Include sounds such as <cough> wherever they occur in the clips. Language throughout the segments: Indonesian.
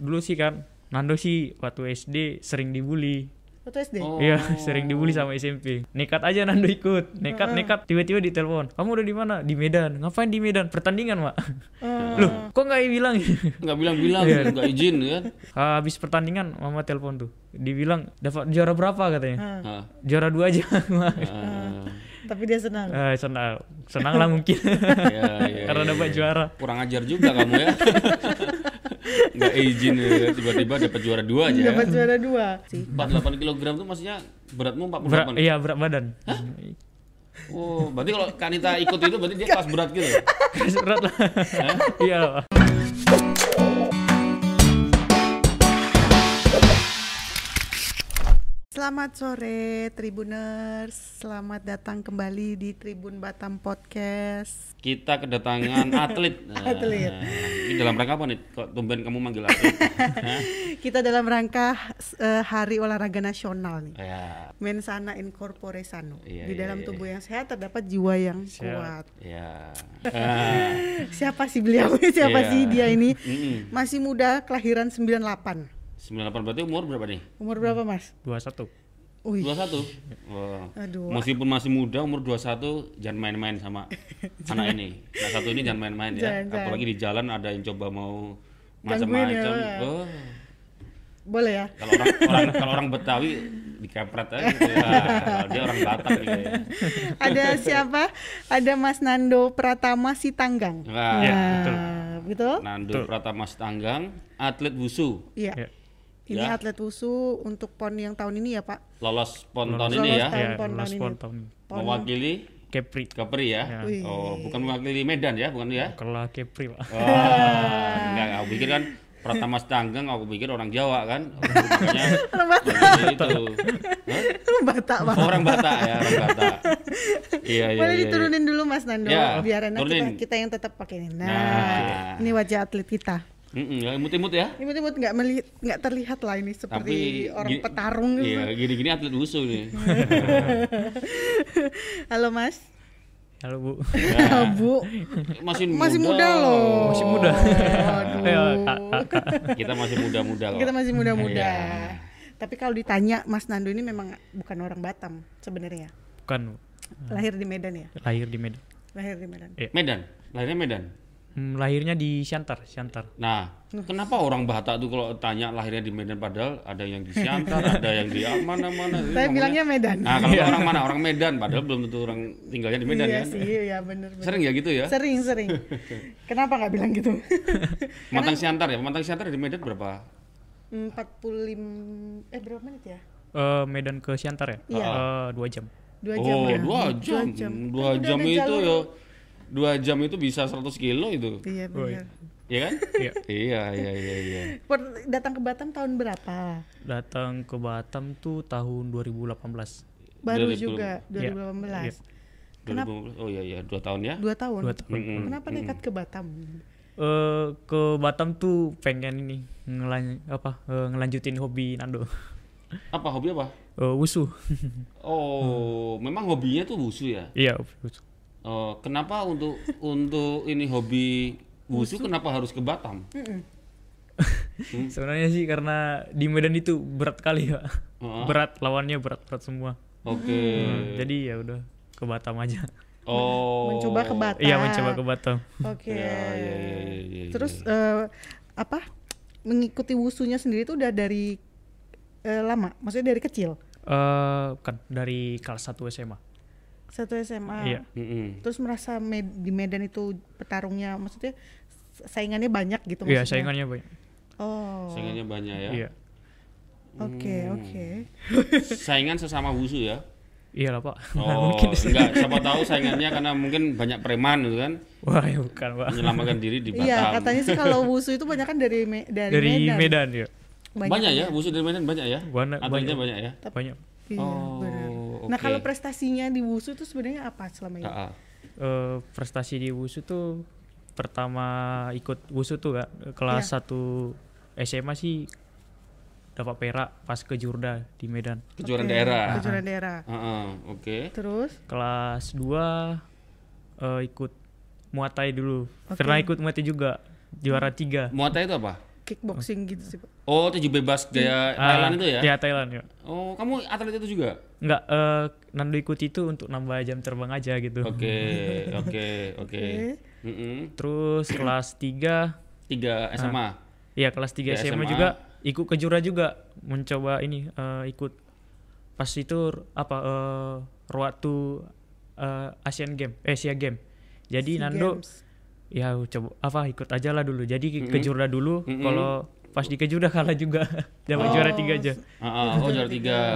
dulu sih kan Nando sih waktu SD sering dibully Waktu SD. Oh. Iya, <laughs> sering dibully sama SMP. Nekat aja Nando ikut. Nekat, nekat. Tiba-tiba ditelepon. Kamu udah di mana? Di Medan. Ngapain di Medan? Pertandingan, Mak. Loh, kok nggak bilang? <laughs> Nggak bilang-bilang, Iya. nggak izin kan? Habis pertandingan, Mama telepon tuh. Dibilang dapat juara berapa katanya? Hah. Juara dua aja, <laughs> Mak. Ah, Tapi dia senang. Eh, senang, senang lah mungkin. ya, ya, Karena ya, dapat ya. juara. Kurang ajar juga kamu ya. Nggak izin ya, tiba-tiba dapat juara dua aja. ya. Dapat juara dua. Sih. 48 kg tuh maksudnya beratmu 48. Berat, iya berat badan. Oh, berarti kalau Kanita ikut itu berarti dia kelas berat gitu. berat lah. Iya. Selamat sore Tribuners. Selamat datang kembali di Tribun Batam Podcast. Kita kedatangan <laughs> atlet. Nah, Atlet. Ini dalam rangka apa nih? Kok tumben kamu manggil atlet? <laughs> Kita dalam rangka eh, Hari Olahraga Nasional nih. ya, Mensana in corpore sano. Iya, di iya, dalam iya. tubuh yang sehat terdapat jiwa yang Sehat. kuat. ya. Ah, <laughs> Siapa sih beliau? Siapa Iya. sih dia ini? mm-mm. Masih muda, kelahiran 98. 98 berarti umur berapa nih? Umur berapa, Mas? 21. Wih. 21. Wah. Aduh. Meskipun masih muda umur 21 jangan main-main sama <laughs> anak ini. Nah, satu ini jangan main-main ya. Jangan. Apalagi di jalan ada yang coba mau macam-macam. ya. Oh. Boleh ya? Kalau orang, orang kalau orang Betawi dikepret aja gitu ya. Kalau dia orang Batak gitu ya. Ada siapa? Ada Mas Nando Pratama Sitanggang. Nah, betul. Nah, betul? Nando Betul. Pratama Tanggang, atlet wusu, Iya. Ya. Ini Ya. atlet wusu untuk PON yang tahun ini ya, Pak? lolos pon tahun Lolos ini ya, tahun. Ya, pon lolos tahun ini. pon tahun ini. PON. mewakili Kepri. Kepri ya. Ya. Oh, bukan mewakili Medan ya, bukan ya? Kalau Kepri, Pak. Wah, enggak, aku pikir kan Pratama Tanggang, aku pikir orang Jawa kan, <laughs> makanya makanya itu. Hah? Batak, Pak. Oh, orang Batak ya, orang Batak. Iya, iya, Boleh iya. diturunin dulu Mas Nando, Ya, biar enak kita yang tetap pakai ini. Nah, Nah. ini wajah atlet kita. Mm-mm, ya, imut-imut ya. Imut-imut nggak melihat nggak terlihat lah ini seperti orang gini- petarung gitu. Iya, gini-gini atlet wusu nih. <laughs> Halo Mas. Halo, Bu. Bu. Masih muda. Masih muda loh. Masih muda. Aduh. Ayo, Kak, Kak, Kak. Kita masih muda-muda kok. Kita masih muda-muda. Iya. Tapi kalau ditanya Mas Nando ini memang bukan orang Batam sebenarnya. Bukan, Bu. Lahir di Medan ya? lahir di Medan. Lahir di Medan. Medan, lahirnya Medan. Hmm, lahirnya di Siantar, Siantar. Nah, kenapa orang Batak tuh kalau tanya lahirnya di Medan padahal ada yang di Siantar, <laughs> ada yang di ah, mana-mana. Ini Saya ngomongnya- bilangnya Medan. Nah, kalau orang mana? Orang Medan, padahal belum tentu orang tinggalnya di Medan iya kan. sih, iya bener bener. Sering ya gitu ya? Sering, sering. <laughs> Kenapa nggak bilang gitu? <laughs> Mantang Siantar ya? Mantang Siantar di Medan berapa? 45 eh berapa menit ya? Eh, Medan ke Siantar ya? Iya. Eh, dua jam. Dua jam oh, ya? dua jam. Dua Kan udah jam ada itu jalur- ya. Dua jam itu bisa 100 kilo itu. Iya benar. Iya kan? Iya. iya, iya, iya, iya. Per- Datang ke Batam tahun berapa? Datang ke Batam tuh tahun 2018. Baru 2000. juga Iya, 2018. iya. Kenapa? 2015. Oh iya, iya. Dua tahun ya? Dua tahun. Dua tahun. Mm-mm. Kenapa nekat ke Batam? Eh, ke Batam tuh pengen ini ngelan apa eh, ngelanjutin hobi Nando. Apa hobi apa? Eh, wusu. <laughs> Oh, memang hobinya tuh wusu ya? Iya, wusu. Oh, kenapa untuk untuk ini hobi wusu kenapa harus ke Batam? <laughs> Sebenarnya sih karena di Medan itu berat kali ya. Heeh. Berat lawannya berat-berat semua. Oke. Hmm, jadi ya udah ke Batam aja. Oh. Mencoba ke Batam. Iya, mencoba ke Batam. Oke. Ya, ya, ya, ya, ya, ya. Terus eh, apa? Mengikuti wusunya sendiri itu udah dari eh, lama, maksudnya dari kecil. Eh, kan dari kelas 1 SMA. Satu SMA. Iya. Mm-mm. Terus merasa med- di Medan itu petarungnya maksudnya saingannya banyak gitu Iya, maksudnya. saingannya banyak. Oh. Saingannya banyak ya. Iya. Oke, oke. Saingan sesama wusu ya. Iya lah, Pak. Oh, enggak, siapa tahu saingannya karena mungkin banyak preman gitu kan, Wah, ya bukan, Pak. menyelamatkan diri di Batam. Iya, katanya sih kalau wusu itu banyak kan dari Me- dari, Dari Medan. Medan, ya. Banyak, ya, wusu dari Medan banyak ya. Banyak, Atletnya banyak. banyak ya. Banyak. Iya, Oh. Oke. Nah, kalau prestasinya di wusu itu sebenarnya apa selama ini? Eh, prestasi di wusu tuh pertama ikut wusu tuh kak kelas 1 SMA sih dapat perak pas ke Jurda di Medan. Kejuaraan Oke, daerah. Kejuaraan daerah. Ah, ah, Oke. Terus Kelas 2 eh, ikut Muay Thai dulu. Oke. Pernah ikut Muay Thai juga juara tiga Muay Thai itu apa? Kickboxing gitu sih, Pak. Oh, tinju bebas gaya Ah, Thailand itu ya? Iya Thailand ya. Oh, kamu atlet itu juga? Enggak, eh Nando ikut itu untuk nambah jam terbang aja gitu. Oke, <laughs> oke, oke. Terus kelas 3 Tiga SMA. Iya kelas 3 Di SMA, SMA. juga ikut ke Jura juga mencoba ini eh, ikut pas itu apa eh waktu eh, Asian Game, eh Asia Game. Jadi SEA Nando Games. Ya coba apa ikut aja lah dulu. Jadi ke Jura dulu. Mm-mm. Kalau pas di Kejurda kalah juga <laughs> dapat Oh, juara tiga aja. Ah, ah, oh, juara tiga. <laughs>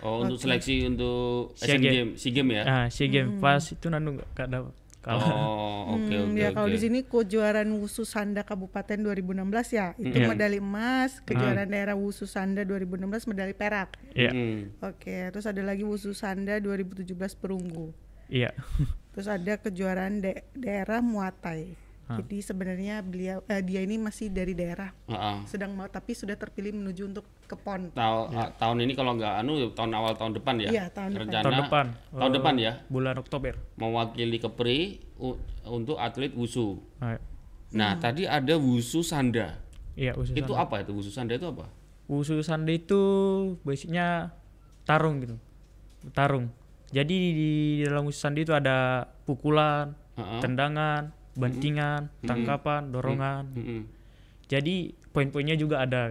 Oh, untuk seleksi untuk SEA Game. Game, SEA Game ya? Ah, SEA Game pas itu Nando nggak nggak dapat kalah. Oh, oke, Hmm, oke, ya kalau oke. di sini kejuaraan Wusu Sanda Kabupaten 2016 ya, itu Iya. medali emas, kejuaraan daerah Wusu Sanda 2016 medali perak. Iya, Mm. Oke, terus ada lagi Wusu Sanda 2017 perunggu. iya. <laughs> Terus ada kejuaraan da- daerah Muatai. Jadi sebenarnya beliau eh, dia ini masih dari daerah Ah, ah. sedang mau tapi sudah terpilih menuju untuk ke PON. Tahu- ah, tahun ini kalau nggak anu tahun awal tahun depan ya? Iya, tahun depan. Rencana Tahun depan. Tahun eh, depan ya? Bulan Oktober. Mewakili Kepri untuk atlet wusu. Ah, Nah, tadi ada wusu sanda. Iya, usus Itu apa itu wusu sanda itu apa? Wusu Sanda itu basicnya tarung gitu. Tarung. Jadi di dalam Wusu Sanda itu ada pukulan, Heeh. tendangan, bantingan, tangkapan, dorongan. Mm-mm. Jadi poin-poinnya juga ada.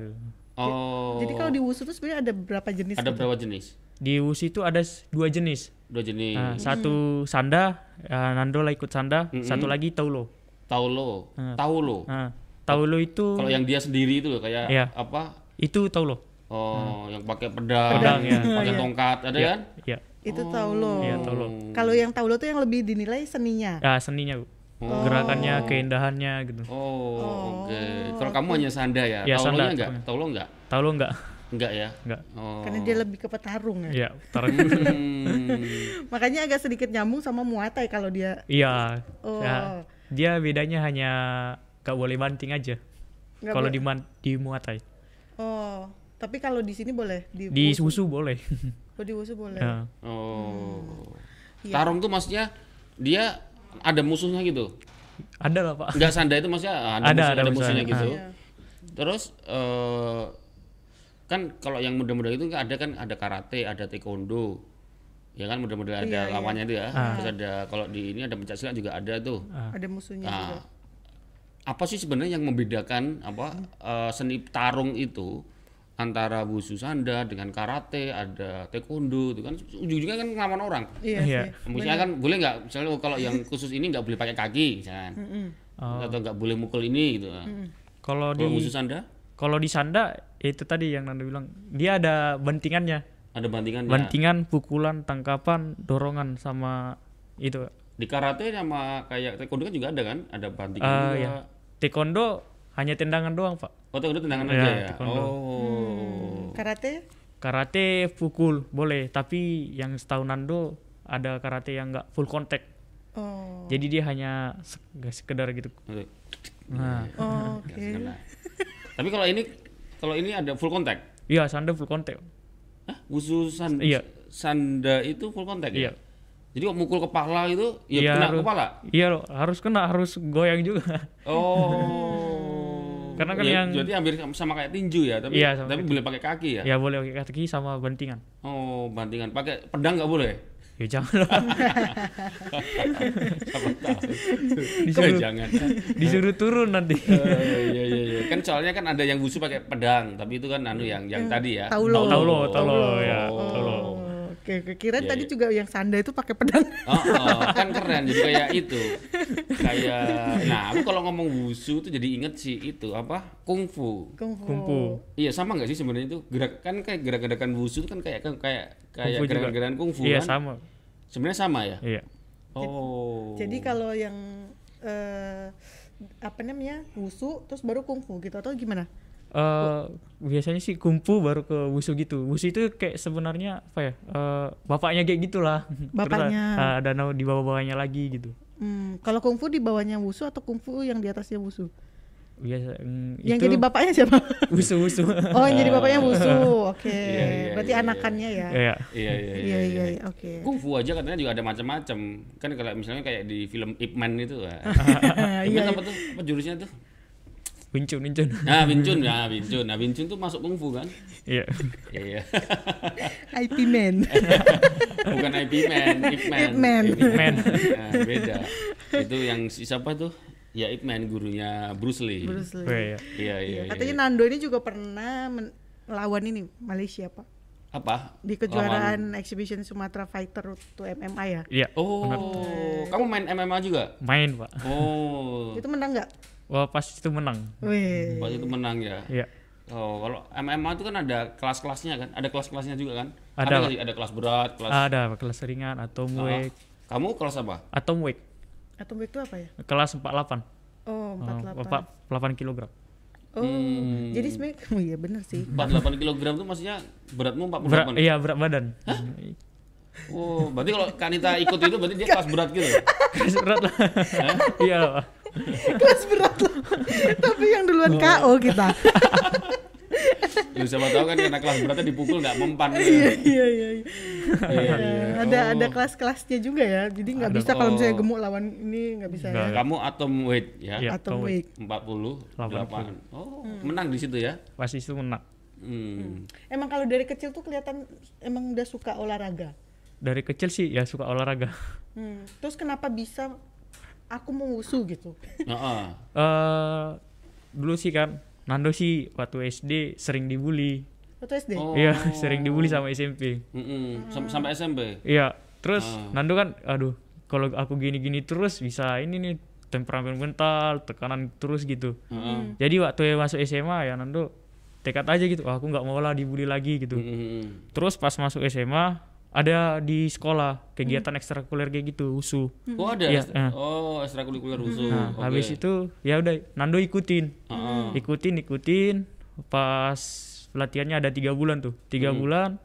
Oh. Jadi kalau di Wusu itu sebenarnya ada berapa jenis? ada gitu? berapa jenis? Di Wusu itu ada dua jenis. Dua jenis. Nah, satu sanda, ya, Nando lah ikut sanda, satu lagi taulo. Taulo. Ah. Taulo. Nah, taulo itu Kalau yang dia sendiri itu kayak Iya. apa? itu taulo. Oh, yang pakai pedang, Pedang, ya. pakai tongkat, ada kan? Ya, Itu taulo. Iya, taulo. Kalau yang taulo tuh yang lebih dinilai seninya. ya seninya, Bu. Gerakannya, keindahannya gitu. Oh, oke. Kalau kamu hanya sanda ya? Iya, Taulonya sanda, enggak? taulonya. Taulo enggak? Taulo enggak? Enggak ya? Enggak. Oh. Karena dia lebih ke petarung ya. Iya, tarung. Hmm. <laughs> Makanya agak sedikit nyambung sama Muay Thai kalau dia Iya. Oh. Ya, dia bedanya hanya gak boleh banting aja. Kalau di di Muay Thai. Oh, tapi kalau di sini boleh di Di Wusu. susu boleh. <laughs> Oh, di Wusu boleh. Ya. Oh. Iya. Tarung tuh maksudnya dia ada musuhnya gitu. Ada lah, Pak. Enggak sanda itu maksudnya ada, Ada, musuh, ada ada musuhnya musuhnya. gitu. Iya. Terus eh kan kalau yang muda-muda itu kan ada kan ada karate, ada taekwondo. Ya kan mudah-mudahan ada Iya, iya. lawannya itu ya. Ah. Terus ada kalau di ini ada pencak silat juga ada tuh. Ada musuhnya Nah, juga. apa sih sebenarnya yang membedakan apa eh, seni tarung itu antara wusu sanda dengan karate, ada taekwondo itu kan ujung-ujungnya kan ngelawan orang. Iya, Iya. Misalnya kan boleh nggak misalnya kalau yang khusus ini nggak boleh pakai kaki misalnya. Oh. Atau nggak boleh mukul ini gitu. Kalau Kalau di wusu sanda kalau di sanda itu tadi yang Nando bilang, dia ada bantingannya. ada bantingannya. Bantingan, pukulan, tangkapan, dorongan sama itu. Di karate sama kayak taekwondo kan juga ada kan? Ada bantingan Ah, juga. ya. Taekwondo hanya tendangan doang, Pak. Oh, taekwondo tendangan Ya, aja ya. taekwondo. Oh. Karate? Karate pukul boleh, tapi yang setahu Nando ada karate yang nggak full contact. Oh. Jadi dia hanya nggak sekedar gitu. Oke. Nah, Oh, oke. Kena. Tapi kalau ini kalau ini ada full contact. iya sanda full contact. Hah? Wusu san- Iya. sanda itu full contact ya? Iya. Jadi kok mukul kepala itu ya Iya, kena harus- kepala. Iya loh, harus kena, harus goyang juga. Oh. <laughs> Karena kan Ya, yang- jadi hampir sama kayak tinju ya, tapi Iya, sama tapi boleh pakai kaki ya? ya boleh pakai kaki sama bantingan. Oh, bantingan. Pakai pedang nggak boleh? Ya jangan lah. <laughs> Disuruh- jangan. Disuruh turun nanti. Eh, iya iya iya. Kan soalnya kan ada yang wusu pakai pedang, tapi itu kan anu yang yang tadi ya. Taulo. Taulo, taulo, ya, Oh. taulo. Oke, kira Iya, tadi iya. juga yang sanda itu pakai pedang. Oh, oh, <laughs> kan keren jadi kayak itu. Kayak nah, aku kalau ngomong wusu tuh jadi inget sih itu apa? Kungfu. Kungfu. Kungfu. Iya sama nggak sih sebenarnya itu gerak kan kayak gerak-gerakan wusu itu kan kayak kayak kayak gerakan-gerakan kungfu Iya kan? sama. Sebenarnya sama ya? Iya. Oh. Jadi kalau yang eh, apa namanya wusu, terus baru kungfu gitu atau gimana? Eh biasanya sih kumpu baru ke wusu gitu. Wusu itu kayak sebenarnya apa ya? eh, bapaknya kayak gitulah. <laughs> Terus Bapaknya. ah, ada nama di bawah-bawahnya lagi gitu. Hmm, kalau kungfu di bawahnya wusu atau kungfu yang di atasnya wusu? Biasa mm, Yang itu jadi bapaknya siapa? <laughs> wusu-wusu. Oh, yang jadi bapaknya wusu. <laughs> Oke. Iya, iya, Berarti iya, iya. anakannya ya. Iya. Iya iya Iya, iya, iya, oke. Kungfu aja katanya juga ada macam-macam. Kan kalau misalnya kayak di film Ip Man itu. Ip Iya, Man apa tuh? Apa jurusnya tuh? Wincun, wincun. <laughs> Nah, Wing Chun, ya Wing Chun. Nah, Wing Chun tuh masuk kungfu kan? Iya. Iya. <laughs> IP man. <laughs> Bukan IP man, Ip Man. Ip Man. Ip Man. Nah, beda. Itu yang si siapa tuh? Ya Ip Man gurunya Bruce Lee. Bruce Lee. Oh, iya. Iya, iya, iya. Katanya Nando ini juga pernah melawan ini Malaysia pak Apa? di kejuaraan exhibition Sumatera Fighter to MMA ya. Iya. Oh, kamu main MMA juga? Main, Pak. Oh, Itu menang nggak? Wah, pas itu menang. Wih. waktu itu menang ya. Iya. Oh, kalau MMA itu kan ada kelas-kelasnya kan? Ada kelas-kelasnya juga kan? Ada, sih? ada kelas berat, kelas. Ada kelas ringan atau Oh. weight, Kamu kelas apa? atau weight Atau itu apa ya? kelas 48. Oh, Oh, 48. 8 kilogram. Oh, Hmm. jadi sebenarnya <laughs> oh iya bener sih. 48 kg itu maksudnya beratmu 48. Berat, iya berat badan. <laughs> Oh, berarti kalau Kanita ikut itu berarti dia kelas berat gitu. Keras berat lah. Iya. <laughs> Kelas berat loh. Tapi yang duluan KO kita. Lu <laughs> siapa tahu kan karena kelas beratnya dipukul nggak mempan. iya, iya, iya. iya. Iya, iya. Ada Oh. ada kelas-kelasnya juga ya. Jadi nggak bisa kalau misalnya Oh. gemuk lawan ini nggak bisa ya. Kamu atom weight ya? Atau atom weight. 48. Oh, menang di situ ya? Pas itu menang. Hmm. Emang kalau dari kecil tuh kelihatan emang udah suka olahraga. Dari kecil sih ya suka olahraga. Hmm. Terus kenapa bisa aku mau wusu gitu? Heeh. Eh dulu sih kan Nando sih waktu SD sering dibully. Waktu SD. Oh. Iya, <laughs> sering dibully sama SMP. Mm-mm. Sam- Sampai SMP. Iya, terus Ah. Nando kan aduh, kalau aku gini-gini terus bisa ini nih temperamen mental, tekanan terus gitu. Heeh. Jadi waktu masuk SMA ya Nando tekad aja gitu, "Wah, aku nggak mau lah dibully lagi gitu. Mm-mm. Terus pas masuk SMA ada di sekolah kegiatan ekstrakurikuler kayak gitu, USU. Oh ada? Iya, eh. Oh ekstrakurikuler usul. Nah, Oke. habis itu ya udah Nando ikutin. Heeh. Ikutin, ikutin. Pas pelatihannya ada tiga bulan tuh, tiga bulan.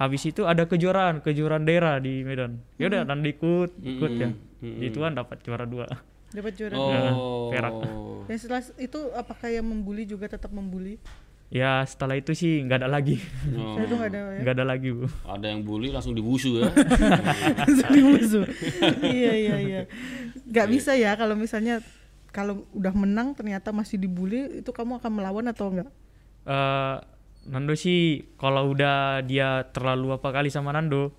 Habis itu ada kejuaraan, kejuaraan daerah di Medan. Ya udah Nando ikut, ikut ya. Mm-mm. Di Tuan dapat juara dua. Dapat juara. Oh. perak. Dan setelah itu apakah yang membuli juga tetap membuli? Ya setelah itu sih nggak ada lagi, Oh. Saya tuh nggak ada ya. nggak ada lagi bu. Ada yang bully langsung diwusu ya. <laughs> Langsung di wusu. iya iya iya. Gak bisa ya kalau misalnya kalau udah menang ternyata masih dibully itu kamu akan melawan atau enggak? eh Nando sih kalau udah dia terlalu apa kali sama Nando,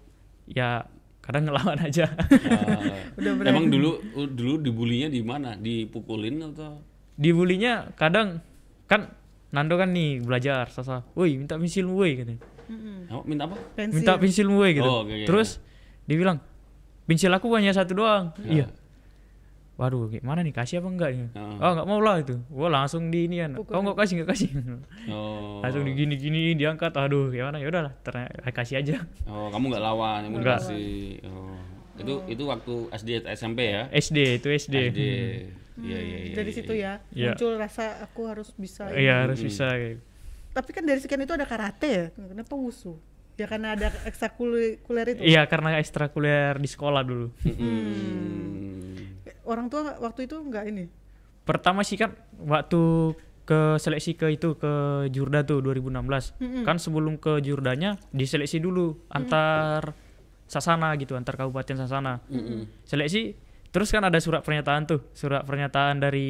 ya kadang ngelawan <laughs> aja. Ah. Udah berani. Emang dulu dulu dibulinya di mana? Dipukulin atau? Dibulinya kadang kan Nando kan nih belajar, sasa, woi minta pensilmu woi katanya. Mm-mm. Oh, minta apa? Pensil. minta pensilmu woi gitu. Oh, oke. Terus dia bilang, pensil aku hanya satu doang. Iya. Waduh, gimana nih kasih apa enggak ya? Heeh. Oh nggak mau lah itu. Wah langsung di ini kan. Kau nggak kasih nggak kasih. <laughs> Oh. langsung digini-gini diangkat. Aduh gimana ya udahlah, ternyata kasih aja. Oh, kamu nggak lawan, kamu Nggak. dikasih. Oh. Itu itu waktu SD atau SMP ya? SD itu SD. SD. Iya iya iya. Dari iya, situ ya Iya. muncul rasa aku harus bisa. Iya harus bisa. kayak gitu. Tapi kan dari sekian itu ada karate ya. Kenapa wusu? Ya karena ada ekstrakurikuler itu. Iya karena ekstrakurikuler di sekolah dulu. Mm. Orang tua waktu itu enggak ini. Pertama sih kan waktu ke seleksi ke itu ke Jurda tuh 2016. Mm-mm. Kan sebelum ke Jurdanya diseleksi dulu antar sasana gitu, antar kabupaten sasana. Mm-mm. Seleksi terus kan ada surat pernyataan tuh, surat pernyataan dari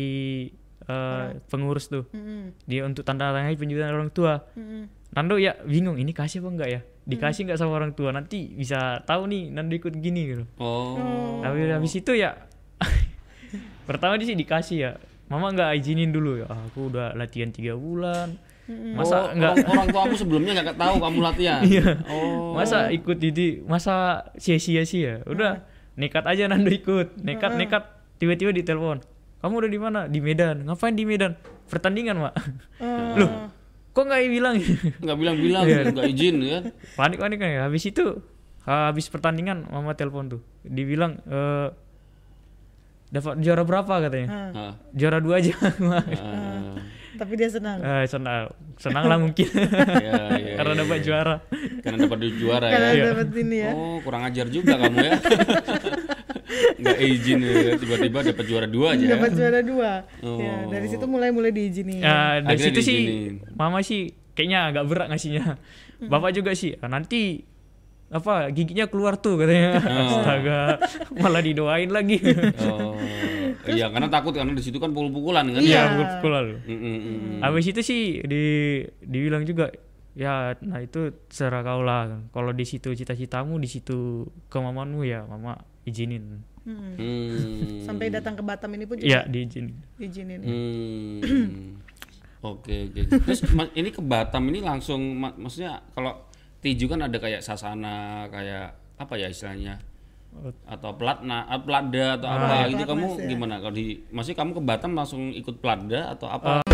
eh, pengurus tuh. Mm-mm. Dia untuk tanda tangani penjualan orang tua. Mm-mm. Nando ya bingung ini kasih apa enggak ya? Dikasih nggak sama orang tua nanti bisa tahu nih Nando ikut gini gitu. Oh. Tapi habis itu ya <laughs> pertama di sih dikasih ya. Mama nggak izinin dulu ya. "Ah, Aku udah latihan tiga bulan. Masa oh, nggak orang, orang tuamu sebelumnya nggak tahu kamu latihan. <laughs> Iya. Oh. masa ikut ini masa sia-sia sih ya. Udah nekat aja Nando ikut. Nekat nekat tiba-tiba ditelepon. Kamu udah di mana? Di Medan. Ngapain di Medan? Pertandingan, Mak. Oh. Loh, kok nggak bilang? nggak bilang-bilang, Iya. nggak izin kan? panik panik kan ya. Habis itu habis pertandingan mama telepon tuh. Dibilang eh dapat juara berapa katanya? Juara dua aja. <laughs> Tapi dia senang. Eh, senang senang lah mungkin <laughs> Iya, iya, karena iya, dapat iya. juara. Karena dapat juara ya. Karena Iya. dapat ini ya. Oh, kurang ajar juga kamu ya. <laughs> Nggak izin ya, tiba-tiba dapat juara dua aja. Dapat juara dua. Oh. Ya, dari situ mulai mulai diizinin. Ya, dari Akhirnya situ sih diizinin. mama sih kayaknya agak berat ngasihnya. Bapak juga sih, "Ah, nanti apa giginya keluar tuh katanya. Astaga, malah didoain lagi. Oh. Iya, karena takut karena di situ kan pukul-pukulan kan. Iya. Iya, pukul lalu. Mm, mm. Habis itu sih di dibilang juga ya nah itu serah kau lah kalau di situ cita-citamu di situ kemauanmu ya mama izinin Mm. Hmm. Sampai datang ke Batam ini pun juga iya diizinin diizinin. Hmm. <clears throat> Oke oke. Terus ini ke Batam ini langsung ma- maksudnya kalau tinju kan ada kayak sasana kayak apa ya istilahnya. Atau platna, ah, plada atau Ah, apa ya, gitu kamu ya. gimana kalau di maksudnya kamu ke Batam langsung ikut plada atau apa?